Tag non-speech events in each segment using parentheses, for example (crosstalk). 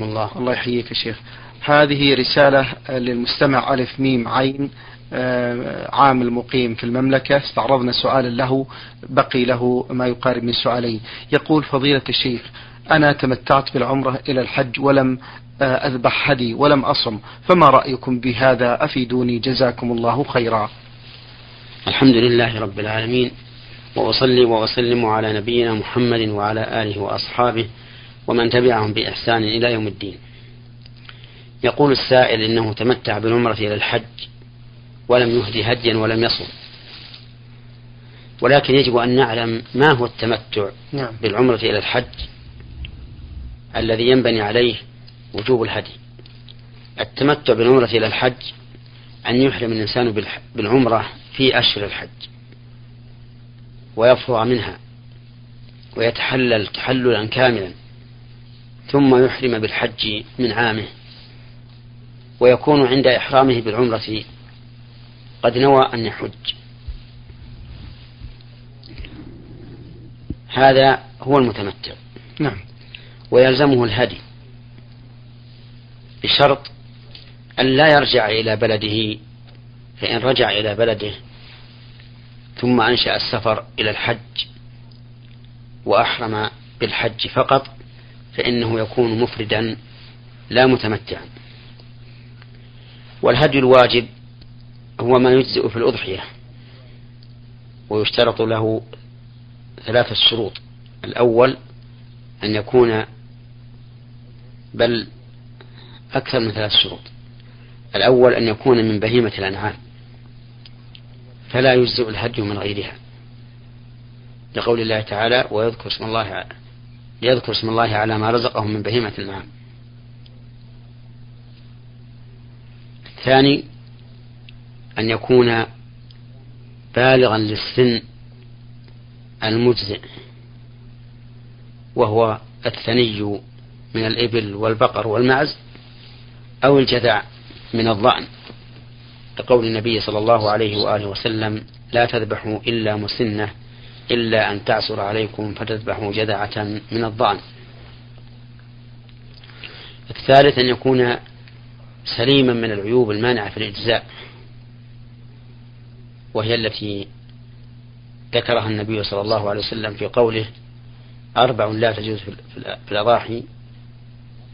الله الله يحييك يا شيخ. هذه رسالة للمستمع ألف ميم عين آه، عامل مقيم في المملكة. استعرضنا سؤالا له بقي له ما يقارب من سؤالين. يقول فضيلة الشيخ أنا تمتعت بالعمرة إلى الحج ولم آه، أذبح هدي ولم أصم فما رأيكم بهذا؟ أفيدوني. جزاكم الله خيرا. الحمد لله رب العالمين وأصلي وأسلم على نبينا محمد وعلى آله وأصحابه ومن تبعهم بإحسان إلى يوم الدين. يقول السائل إنه تمتع بالعمرة إلى الحج ولم يهدي هديا ولم يصم. ولكن يجب أن نعلم ما هو التمتع نعم. بالعمرة إلى الحج الذي ينبني عليه وجوب الهدي. التمتع بالعمرة إلى الحج أن يحرم الإنسان بالعمرة في أشهر الحج ويفرغ منها ويتحلل تحللا كاملا. ثم يحرم بالحج من عامه ويكون عند إحرامه بالعمرة قد نوى أن يحج. هذا هو المتمتع. نعم. ويلزمه الهدي بشرط أن لا يرجع إلى بلده فإن رجع إلى بلده ثم أنشأ السفر إلى الحج وأحرم بالحج فقط فإنه يكون مفردا لا متمتعا. والهدي الواجب هو ما يجزئ في الأضحية ويشترط له ثلاثة شروط. الأول أن يكون بل أكثر من ثلاث شروط. الأول أن يكون من بهيمة الأنعام فلا يجزئ الهدي من غيرها. لقول الله تعالى ويذكر اسم الله ليذكر اسم الله على ما رزقهم من بهيمة الأنعام الثاني أن يكون بالغا للسن المجزئ وهو الثني من الإبل والبقر والمعز أو الجذع من الضأن. لقول النبي صلى الله عليه وآله وسلم لا تذبحوا إلا مسنة إلا أن تعسر عليكم فتذبحوا جذعة من الضأن. الثالث أن يكون سليما من العيوب المانعة في الإجزاء وهي التي ذكرها النبي صلى الله عليه وسلم في قوله أربع لا تجوز في الأضاحي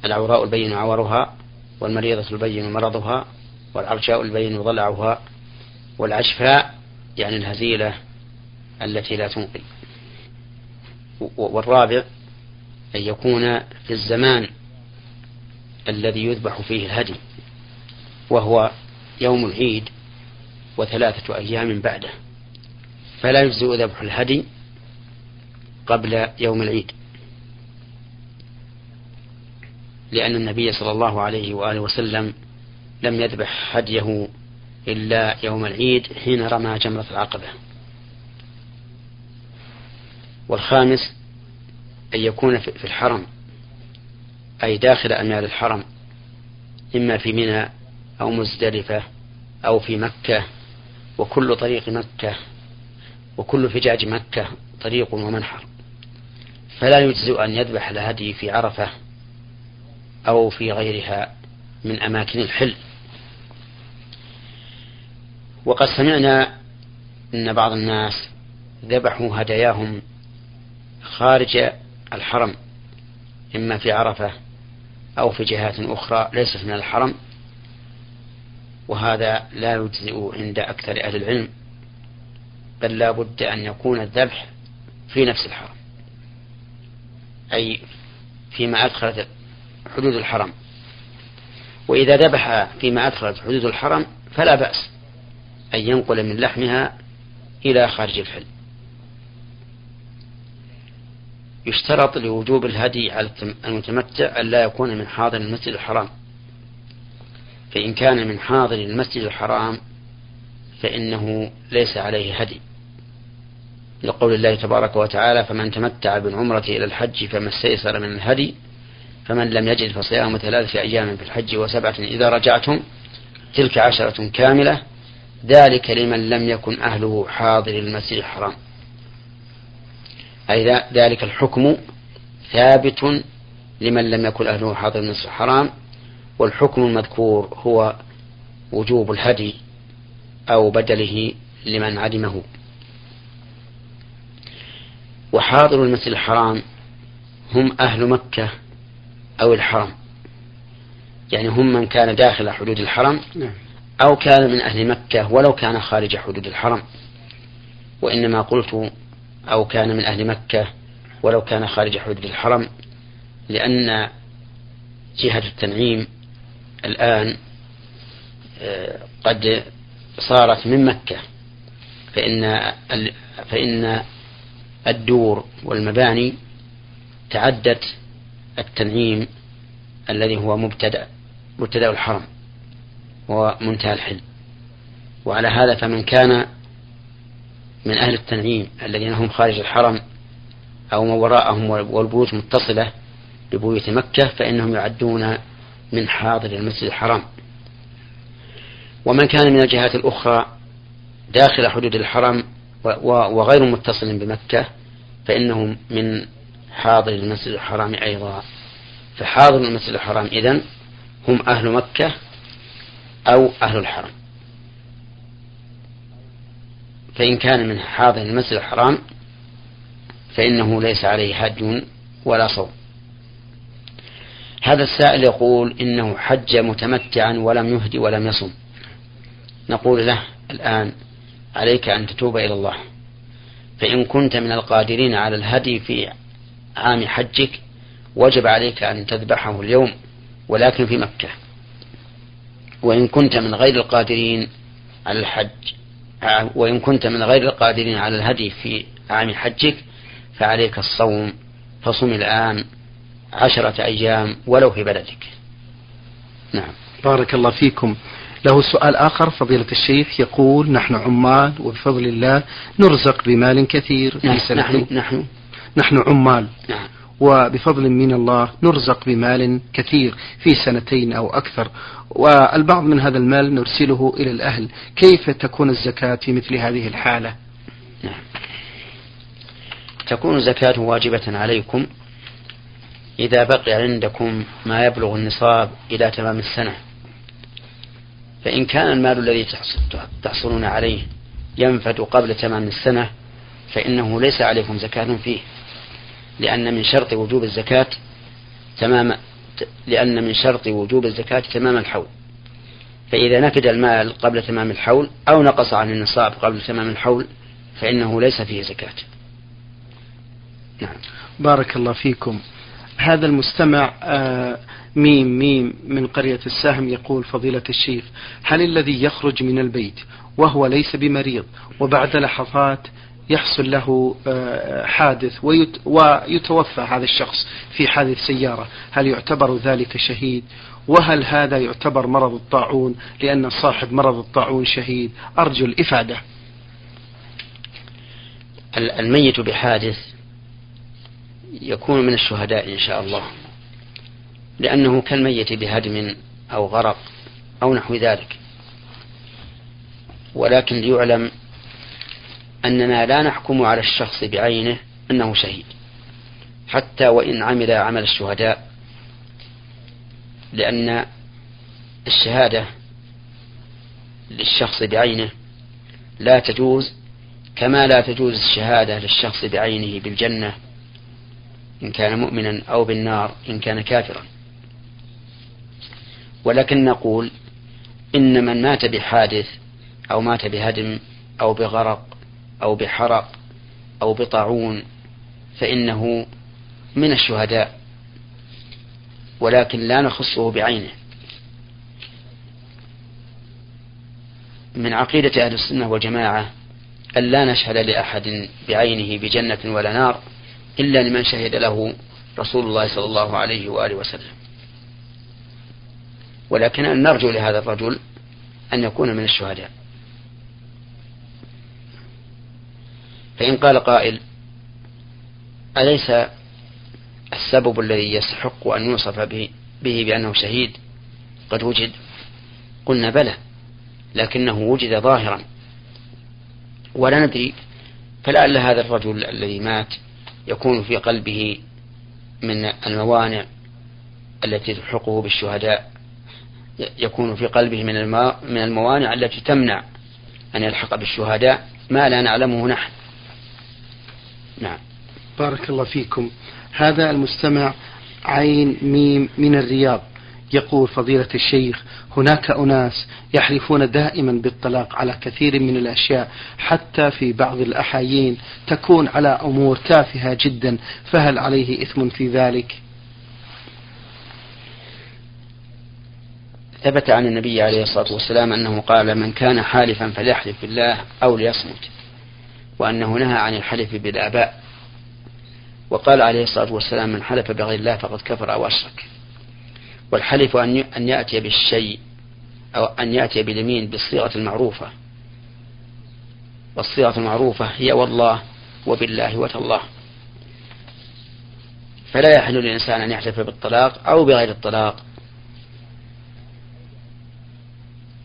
العوراء البين عورها والمريضة البين مرضها والعرشاء البين ضلعها والعشفاء يعني الهزيلة التي لا تنقل. والرابع أن يكون في الزمان الذي يذبح فيه الهدي وهو يوم العيد وثلاثة أيام بعده. فلا يجزئ ذبح الهدي قبل يوم العيد لأن النبي صلى الله عليه وآله وسلم لم يذبح هديه إلا يوم العيد حين رمى جمرة العقبة. والخامس أن يكون في الحرم أي داخل أميال الحرم إما في منى أو مزدلفة أو في مكة وكل طريق مكة وكل فجاج مكة طريق ومنحر. فلا يجزئ أن يذبح الهدي في عرفة أو في غيرها من أماكن الحل. وقد سمعنا أن بعض الناس ذبحوا هداياهم خارج الحرم إما في عرفة أو في جهات أخرى ليست من الحرم وهذا لا يجزئ عند أكثر أهل العلم بل لا بد أن يكون الذبح في نفس الحرم أي فيما أدخلت حدود الحرم. وإذا ذبح فيما أدخلت حدود الحرم فلا بأس أن ينقل من لحمها إلى خارج الحل. يشترط لوجوب الهدي على المتمتع أن لا يكون من حاضر المسجد الحرام. فإن كان من حاضر المسجد الحرام فإنه ليس عليه هدي. لقول الله تبارك وتعالى فمن تمتع بالعمرة إلى الحج فما استيسر من الهدي فمن لم يجد فصيام ثلاثة أيام في الحج وسبعة إذا رجعتم تلك عشرة كاملة ذلك لمن لم يكن أهله حاضر المسجد الحرام. أي ذلك الحكم ثابت لمن لم يكن أهله حاضر المسجد الحرام والحكم المذكور هو وجوب الهدي أو بدله لمن عدمه. وحاضر المسجد الحرام هم أهل مكة أو الحرم. يعني هم من كان داخل حدود الحرم نعم. أو كان من أهل مكة ولو كان خارج حدود الحرم. وإنما قلت أو كان من أهل مكة ولو كان خارج حدود الحرم لأن جهة التنعيم الآن آه، قد صارت من مكة. فإن فإن الدور والمباني تعدت التنعيم الذي هو مبتدأ مبتدأ الحرم ومنتهى الحل وعلى هذا فمن كان من أهل التنعيم الذين هم خارج الحرم أو من وراءهم والبيوت متصلة ببيوت مكة فإنهم يعدون من حاضر المسجد الحرام. ومن كان من الجهات الأخرى داخل حدود الحرم وغير متصل بمكة فإنهم من حاضر المسجد الحرام أيضا. فحاضر المسجد الحرام إذن هم أهل مكة أو أهل الحرم. فإن كان من حاضر المسجد الحرام فإنه ليس عليه حج ولا صوم. هذا السائل يقول إنه حج متمتعا ولم يهدي ولم يصم. نقول له الآن عليك أن تتوب إلى الله. فإن كنت من القادرين على الهدي في عام حجك وجب عليك أن تذبحه اليوم ولكن في مكة. وإن كنت من غير القادرين على الحج وإن كنت من غير القادرين على الهدي في عام حجك فعليك الصوم فصم الآن عشرة أيام ولو في بلدك. نعم. بارك الله فيكم. له سؤال آخر فضيلة الشيخ يقول نحن عمال وبفضل الله نرزق بمال كثير. في نعم نحن نحن. نحن عمال. نعم. وبفضل من الله نرزق بمال كثير في سنتين أو أكثر. والبعض من هذا المال نرسله إلى الأهل. كيف تكون الزكاة في مثل هذه الحالة؟ نعم. تكون الزكاة واجبة عليكم إذا بقي عندكم ما يبلغ النصاب إلى تمام السنة. فإن كان المال الذي تحصلون عليه ينفد قبل تمام السنة فإنه ليس عليكم زكاة فيه. لأن من شرط وجوب الزكاة تمام لأن من شرط وجوب الزكاة تمام الحول. فإذا نفد المال قبل تمام الحول أو نقص عن النصاب قبل تمام الحول فإنه ليس فيه زكاة. نعم. بارك الله فيكم. هذا المستمع آه ميم ميم من قرية السهم يقول فضيلة الشيخ هل الذي يخرج من البيت وهو ليس بمريض وبعد لحظات يحصل له آه، حادث ويتوفى هذا الشخص في حادث سيارة. هل يعتبر ذلك شهيد؟ وهل هذا يعتبر مرض الطاعون؟ لأن صاحب مرض الطاعون شهيد. أرجو الإفادة. الميت بحادث يكون من الشهداء إن شاء الله. لأنه كالميت بهدم أو غرق أو نحو ذلك. ولكن ليعلم أننا لا نحكم على الشخص بعينه أنه شهيد حتى وإن عمل عمل الشهداء لأن الشهادة للشخص بعينه لا تجوز كما لا تجوز الشهادة للشخص بعينه بالجنة إن كان مؤمنا أو بالنار إن كان كافرا. ولكن نقول إن من مات بحادث أو مات بهدم أو بغرق أو بحرق أو بطاعون فإنه من الشهداء ولكن لا نخصه بعينه. من عقيدة أهل السنة والجماعة أن لا نشهد لأحد بعينه بجنة ولا نار إلا لمن شهد له رسول الله صلى الله عليه وآله وسلم. ولكن نرجو لهذا الرجل أن يكون من الشهداء. فإن قال قائل أليس السبب الذي يستحق أن يوصف به, بأنه شهيد؟ قد وجد. قلنا بلى لكنه وجد ظاهرا. ولا ندري فلعل هذا الرجل الذي مات يكون في قلبه من الموانع التي تلحقه بالشهداء يكون في قلبه من من الموانع التي تمنع أن يلحق بالشهداء. ما لا نعلمه نحن. نعم. بارك الله فيكم. هذا المستمع عين ميم من الرياض. يقول فضيلة الشيخ هناك أناس يحلفون دائما بالطلاق على كثير من الأشياء حتى في بعض الأحايين تكون على أمور تافهة جدا فهل عليه إثم في ذلك؟ ثبت عن النبي عليه الصلاة والسلام أنه قال من كان حالفا فليحلف بالله أو ليصمت. وأنه نهى عن الحلف بالآباء. وقال عليه الصلاة والسلام من حلف بغير الله فقد كفر أو أشرك. والحلف أن يأتي بالشيء أو أن يأتي باليمين بالصيغة المعروفة. والصيغة المعروفة هي والله وبالله وتالله. فلا يحل للإنسان أن يحلف بالطلاق أو بغير الطلاق.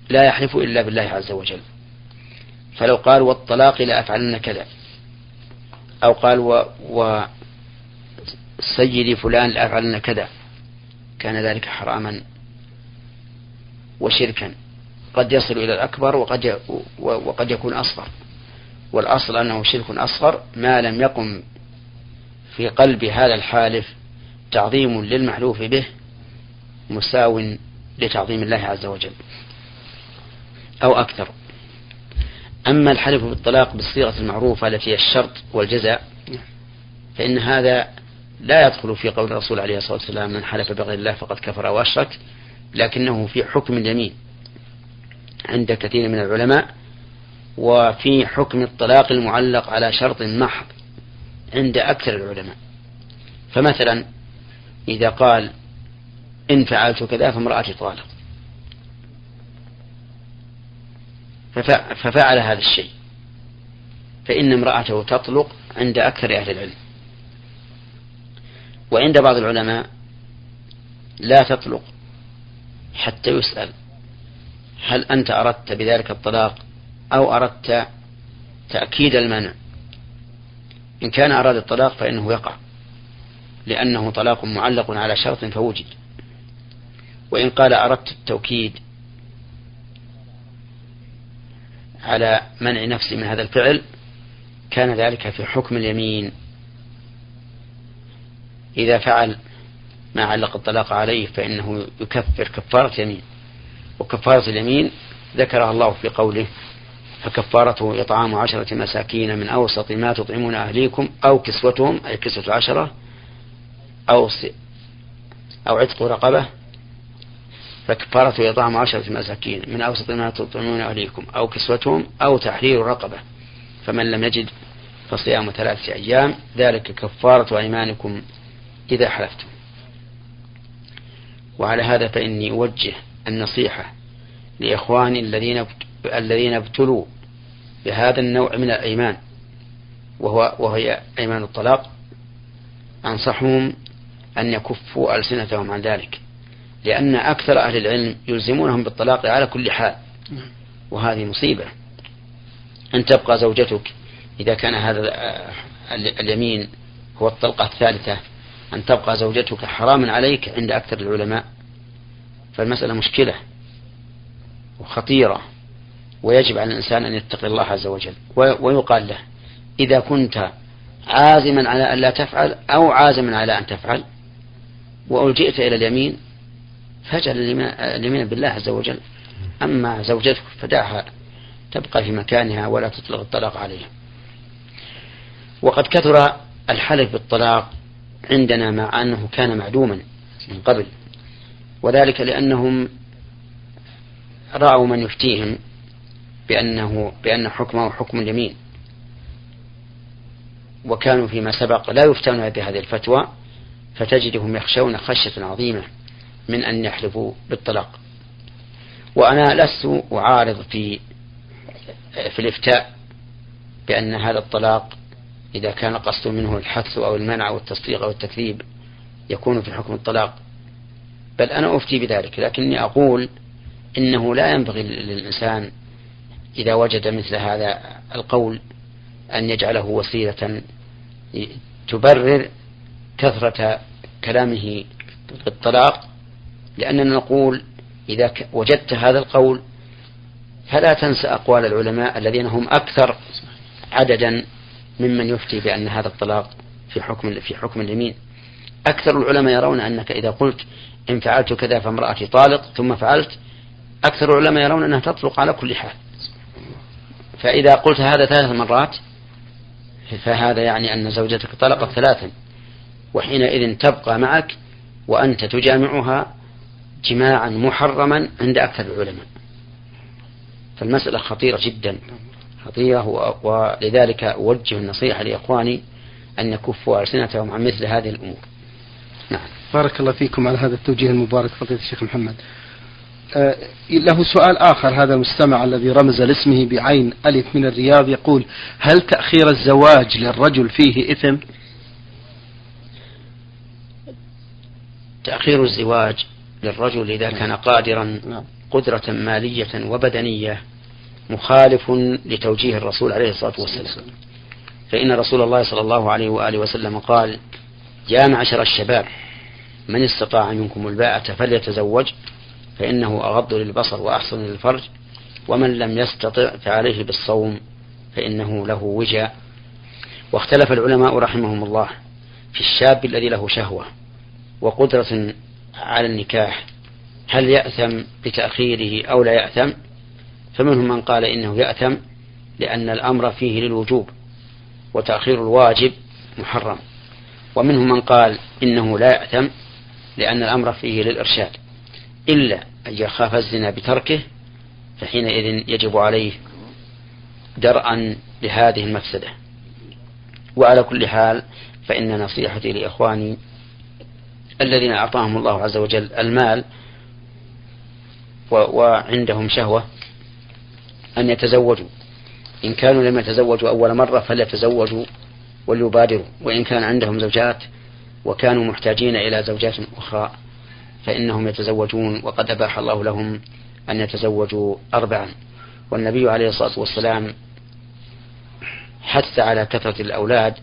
لا يحلف إلا بالله عز وجل. فلو قال والطلاق لأفعلن كذا. أو قال و, و سيدي فلان لأفعلن كذا. كان ذلك حراما وشركا. قد يصل إلى الأكبر وقد وقد يكون أصغر. والأصل أنه شرك أصغر ما لم يقم في قلب هذا الحالف تعظيم للمحلوف به مساو لتعظيم الله عز وجل. أو أكثر. أما الحلف بالطلاق بالصيغة المعروفة التي هي الشرط والجزاء فإن هذا لا يدخل في قول الرسول عليه الصلاة والسلام من حلف بغير الله فقد كفر أو أشرك لكنه في حكم اليمين عند كثير من العلماء وفي حكم الطلاق المعلق على شرط محض عند أكثر العلماء. فمثلا إذا قال إن فعلت كذا فامرأتي طالق ففعل هذا الشيء. فإن امرأته تطلق عند أكثر أهل العلم. وعند بعض العلماء لا تطلق حتى يسأل هل أنت أردت بذلك الطلاق أو أردت تأكيد المنع؟ إن كان أراد الطلاق فإنه يقع لأنه طلاق معلق على شرط فوجد. وإن قال أردت التوكيد على منع نفسي من هذا الفعل كان ذلك في حكم اليمين. إذا فعل ما علق الطلاق عليه فإنه يكفر كفارة يمين وكفارة اليمين ذكرها الله في قوله فكفارته إطعام عشرة مساكين من أوسط ما تطعمون أهليكم أو كسوتهم أي كسوة عشرة أو أو عتق رقبة فكفارة إطعام عشرة مساكين من أوسط ما تطعمون أهليكم أو كسوتهم أو تحرير رقبة. فمن لم يجد فصيام ثلاثة أيام ذلك كفارة أيمانكم إذا حلفتم. وعلى هذا فإني أوجه النصيحة لإخواني الذين الذين ابتلوا بهذا النوع من الأيمان وهو وهي أيمان الطلاق. أنصحهم أن يكفوا ألسنتهم عن ذلك. لأن أكثر أهل العلم يلزمونهم بالطلاق على كل حال. وهذه مصيبة. أن تبقى زوجتك إذا كان هذا اليمين هو الطلقة الثالثة أن تبقى زوجتك حراما عليك عند أكثر العلماء. فالمسألة مشكلة وخطيرة ويجب على الإنسان أن يتقي الله عز وجل. ويقال له إذا كنت عازما على أن لا تفعل أو عازما على أن تفعل وألجئت إلى اليمين فاجعل اليمين بالله عز وجل. أما زوجتك فدعها تبقى في مكانها ولا تطلق الطلاق عليها. وقد كثر الحلف بالطلاق عندنا مع أنه كان معدوما من قبل. وذلك لأنهم رأوا من يفتيهم بأنه بأن حكمه حكم اليمين. وكانوا فيما سبق لا يفتون بهذه الفتوى فتجدهم يخشون خشية عظيمة. من أن يحلفوا بالطلاق. وأنا لست أعارض في في الإفتاء بأن هذا الطلاق إذا كان قصد منه الحث أو المنع أو التصديق أو التكذيب يكون في حكم الطلاق. بل أنا أفتي بذلك لكني أقول إنه لا ينبغي للإنسان إذا وجد مثل هذا القول أن يجعله وسيلة تبرر كثرة كلامه بالطلاق لأننا نقول إذا وجدت هذا القول فلا تنسى أقوال العلماء الذين هم أكثر عددا ممن يفتي بأن هذا الطلاق في حكم في حكم اليمين. أكثر العلماء يرون أنك إذا قلت إن فعلت كذا فامرأتي طالق ثم فعلت أكثر العلماء يرون أنها تطلق على كل حال. فإذا قلت هذا ثلاث مرات فهذا يعني أن زوجتك طلقت ثلاثا وحينئذ تبقى معك وأنت تجامعها جماعا محرما عند أكثر العلماء. فالمسألة خطيرة جدا. خطيرة ولذلك أوجه النصيحة لإخواني أن يكفوا ألسنتهم عن مثل هذه الأمور. نعم. بارك الله فيكم على هذا التوجيه المبارك فضيلة الشيخ محمد. آه له سؤال آخر هذا المستمع الذي رمز لاسمه بعين ألف من الرياض يقول هل تأخير الزواج للرجل فيه إثم؟ تأخير الزواج للرجل إذا كان قادرا نعم. قدرة مالية وبدنية مخالف لتوجيه الرسول عليه الصلاة والسلام. فإن رسول الله صلى الله عليه وآله وسلم قال يا معشر الشباب من استطاع منكم الباءة فليتزوج فإنه أغض للبصر وأحسن للفرج ومن لم يستطع فعليه بالصوم فإنه له وجاء. واختلف العلماء رحمهم الله في الشاب الذي له شهوة وقدرة على النكاح هل يأثم بتأخيره أو لا يأثم؟ فمنهم من قال إنه يأثم لأن الأمر فيه للوجوب وتأخير الواجب محرم. ومنهم من قال إنه لا يأثم لأن الأمر فيه للإرشاد إلا أن يخاف الزنا بتركه فحينئذ يجب عليه درءا لهذه المفسدة. وعلى كل حال فإن نصيحتي لإخواني الذين أعطاهم الله عز وجل المال وعندهم شهوة أن يتزوجوا. إن كانوا لم يتزوجوا أول مرة فليتزوجوا وليبادروا. وإن كان عندهم زوجات وكانوا محتاجين إلى زوجات أخرى فإنهم يتزوجون. وقد أباح الله لهم أن يتزوجوا أربعا. والنبي عليه الصلاة والسلام حث على كثرة الأولاد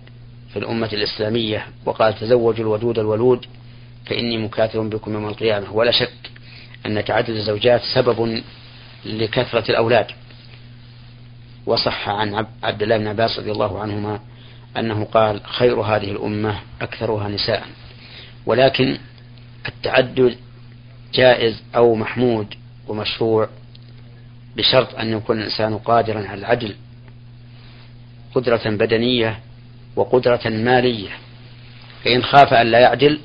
في الأمة الإسلامية وقال تزوجوا الودود الولود فإني مكاثر بكم يوم القيامة. ولا شك أن تعدد الزوجات سبب لكثرة الأولاد. وصح عن عبد الله بن عباس رضي الله عنهما أنه قال خير هذه الأمة أكثرها نساء. ولكن التعدد جائز أو محمود ومشروع بشرط أن يكون الإنسان قادرا على العدل قدرة بدنية وقدرة مالية. فإن خاف أن لا يعدل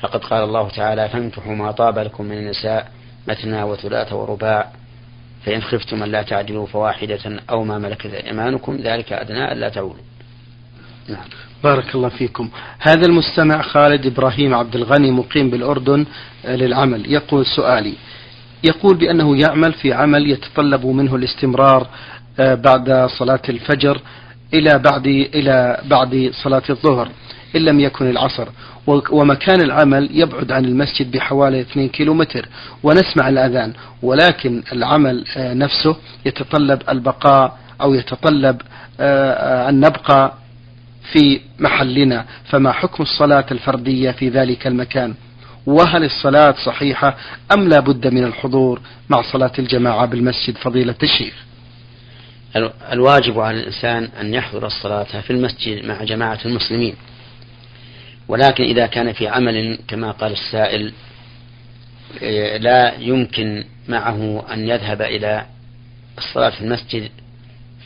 فقد قال الله تعالى فانكحوا ما طاب لكم من النساء مثنى وثلاث ورباع فإن خفتم أن لا تعدلوا فواحدة أو ما ملكت أيمانكم ذلك أدنى ألا تعولوا نعم. بارك الله فيكم. هذا المستمع خالد إبراهيم عبد الغني مقيم بالأردن آه، للعمل. يقول سؤالي. يقول بأنه يعمل في عمل يتطلب منه الاستمرار آه، بعد صلاة الفجر إلى بعد إلى بعد صلاة الظهر. إن لم يكن العصر. ومكان العمل يبعد عن المسجد بحوالي 2 كيلومتر ونسمع الأذان. ولكن العمل آه، نفسه يتطلب البقاء أو يتطلب أن نبقى في محلنا. فما حكم الصلاة الفردية في ذلك المكان؟ وهل الصلاة صحيحة أم لا بد من الحضور مع صلاة الجماعة بالمسجد فضيلة الشيخ؟ الواجب على الإنسان أن يحضر الصلاة في المسجد مع جماعة المسلمين. ولكن إذا كان في عمل كما قال السائل إيه، لا يمكن معه أن يذهب إلى الصلاة في المسجد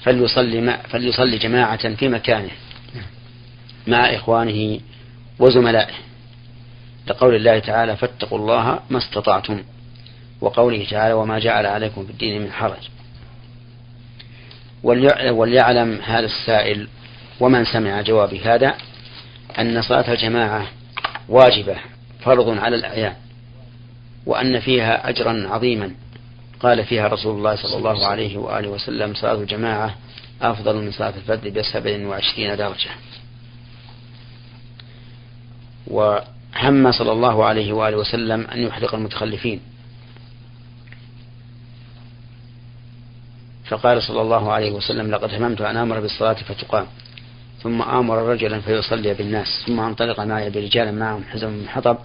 فليصلي, فليصلي جماعة في مكانه مع إخوانه وزملائه. لقول الله تعالى فاتقوا الله ما استطعتم وقوله تعالى وما جعل عليكم في الدين من حرج وليعلم هذا السائل ومن سمع جوابي هذا أن صلاة الجماعة واجبة فرض على الأعيان وأن فيها أجرا عظيما. قال فيها رسول الله صلى الله عليه وآله وسلم صلاة الجماعة أفضل من صلاة الفرد بسبع وعشرين درجة. وهم صلى الله عليه وآله وسلم أن يحرق المتخلفين. فقال صلى الله عليه وسلم لقد هممت أن آمر بالصلاة فتقام. ثم آمر رجلا فيصلي بالناس ثم انطلق معي برجال معهم حزم من حطب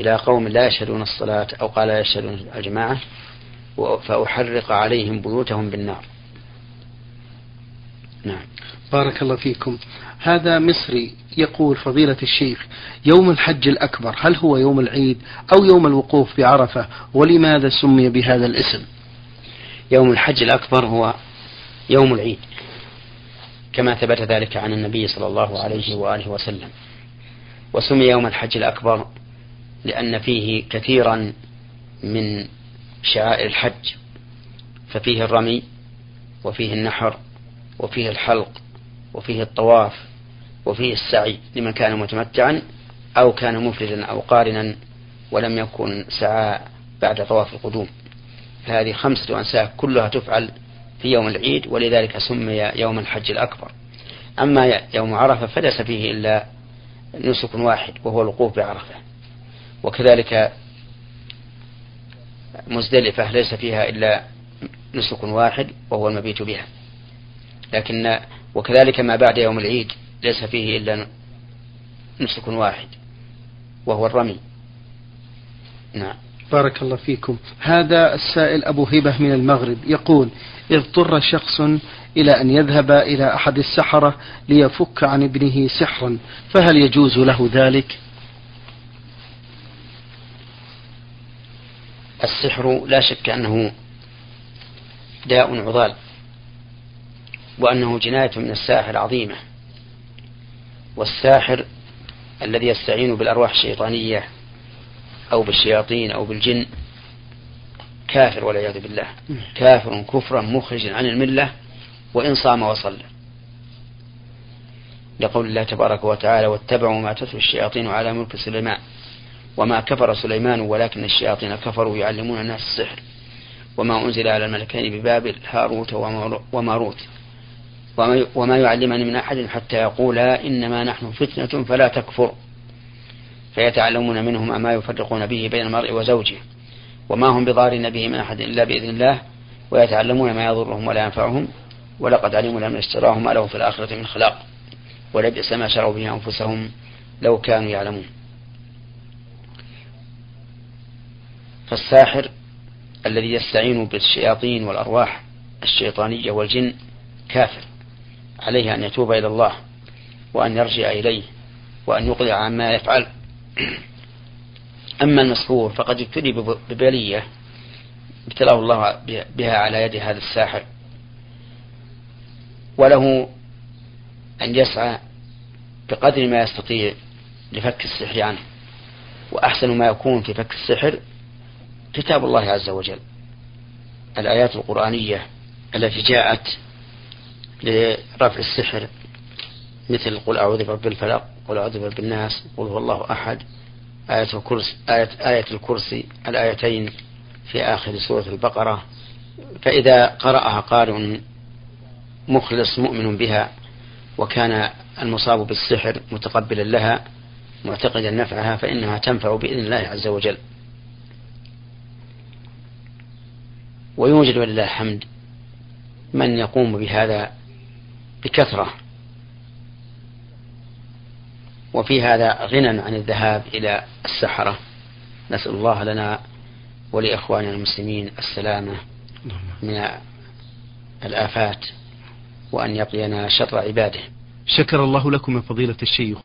إلى قوم لا يشهدون الصلاة أو قال لا يشهدون الجماعة فأحرق عليهم بيوتهم بالنار. نعم. بارك الله فيكم. هذا مصري يقول فضيلة الشيخ يوم الحج الأكبر هل هو يوم العيد أو يوم الوقوف بعرفة؟ ولماذا سمي بهذا الاسم؟ يوم الحج الأكبر هو يوم العيد. كما ثبت ذلك عن النبي صلى الله عليه وآله وسلم. وسمي يوم الحج الأكبر لأن فيه كثيرا من شعائر الحج ففيه الرمي وفيه النحر وفيه الحلق وفيه الطواف وفيه السعي لمن كان متمتعا أو كان مفردا أو قارنا ولم يكن سعى بعد طواف القدوم. هذه خمسة أنساك كلها تفعل في يوم العيد ولذلك سمي يوم الحج الأكبر. أما يوم عرفة فليس فيه إلا نسك واحد وهو الوقوف بعرفة. وكذلك مزدلفة ليس فيها إلا نسك واحد وهو المبيت بها. لكن وكذلك ما بعد يوم العيد ليس فيه إلا نسك واحد وهو الرمي. نعم. بارك الله فيكم. هذا السائل أبو هبة من المغرب يقول اضطر شخص إلى أن يذهب إلى أحد السحرة ليفك عن ابنه سحرا فهل يجوز له ذلك؟ السحر لا شك أنه داء عضال وأنه جناية من الساحر عظيمة والساحر الذي يستعين بالأرواح الشيطانية أو بالشياطين أو بالجن كافر والعياذ بالله. كافر كفرا مخرجا عن الملة وإن صام وصلى. لقول الله تبارك وتعالى واتبعوا ما تتلو الشياطين على ملك سليمان وما كفر سليمان ولكن الشياطين كفروا يعلمون الناس السحر. وما أنزل على الملكين ببابل هاروت وماروت. وما يعلمان من أحد حتى يقولا إنما نحن فتنة فلا تكفر. فيتعلمون منهما ما يفرقون به بين المرء وزوجه وما هم بضارين به من أحد إلا بإذن الله ويتعلمون ما يضرهم ولا ينفعهم ولقد علموا لمن اشتراه ما له في الآخرة من خلاق ولبئس ما شروا به أنفسهم لو كانوا يعلمون. فالساحر الذي يستعين بالشياطين والأرواح الشيطانية والجن كافر عليه أن يتوب إلى الله وأن يرجع إليه وأن يقلع عما يفعل. (coughs) أما المسحور فقد ابتلي ببلية ابتلاه الله بها على يد هذا الساحر. وله أن يسعى بقدر ما يستطيع لفك السحر عنه. وأحسن ما يكون في فك السحر كتاب الله عز وجل. الآيات القرآنية التي جاءت لرفع السحر مثل قل أعوذ برب الفلق قل أعوذ برب الناس قل هو الله أحد. آية الكرسي آية, آية الكرسي الآيتين في آخر سورة البقرة. فإذا قرأها قارئ مخلص مؤمن بها وكان المصاب بالسحر متقبلا لها معتقدا نفعها فإنها تنفع بإذن الله عز وجل. ويوجد ولله الحمد من يقوم بهذا بكثرة. وفي هذا غنى عن الذهاب إلى السحرة. نسأل الله لنا ولإخواننا المسلمين السلامة من الآفات وأن يقينا شر عباده. شكر الله لكم من فضيلة الشيخ.